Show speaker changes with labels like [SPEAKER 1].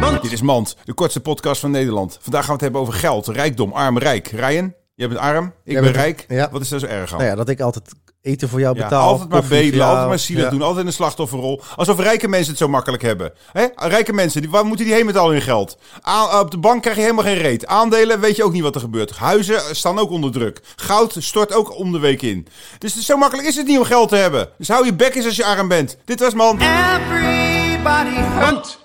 [SPEAKER 1] Mand. Dit is Mand, de kortste podcast van Nederland. Vandaag gaan we het hebben over geld, rijkdom, arm, rijk. Ryan, jij bent arm, ik
[SPEAKER 2] Jij
[SPEAKER 1] ben
[SPEAKER 2] bent-
[SPEAKER 1] rijk.
[SPEAKER 2] ja.
[SPEAKER 1] Wat is daar zo erg aan?
[SPEAKER 2] Nou ja, dat ik altijd eten voor jou
[SPEAKER 1] Ja,
[SPEAKER 2] betaal.
[SPEAKER 1] altijd maar bedelen, altijd maar zielig
[SPEAKER 2] Ja.
[SPEAKER 1] doen, altijd in een slachtofferrol. Alsof rijke mensen het zo makkelijk hebben. Hè? Rijke mensen, die, waar moeten die heen met al hun geld? Aan- op de bank krijg je helemaal geen reet. Aandelen, weet je ook niet wat er gebeurt. Huizen staan ook onder druk. Goud stort ook om de week in. Dus zo makkelijk is het niet om geld te hebben. Dus hou je bek eens als je arm bent. Dit was Man.
[SPEAKER 3] Everybody hurt.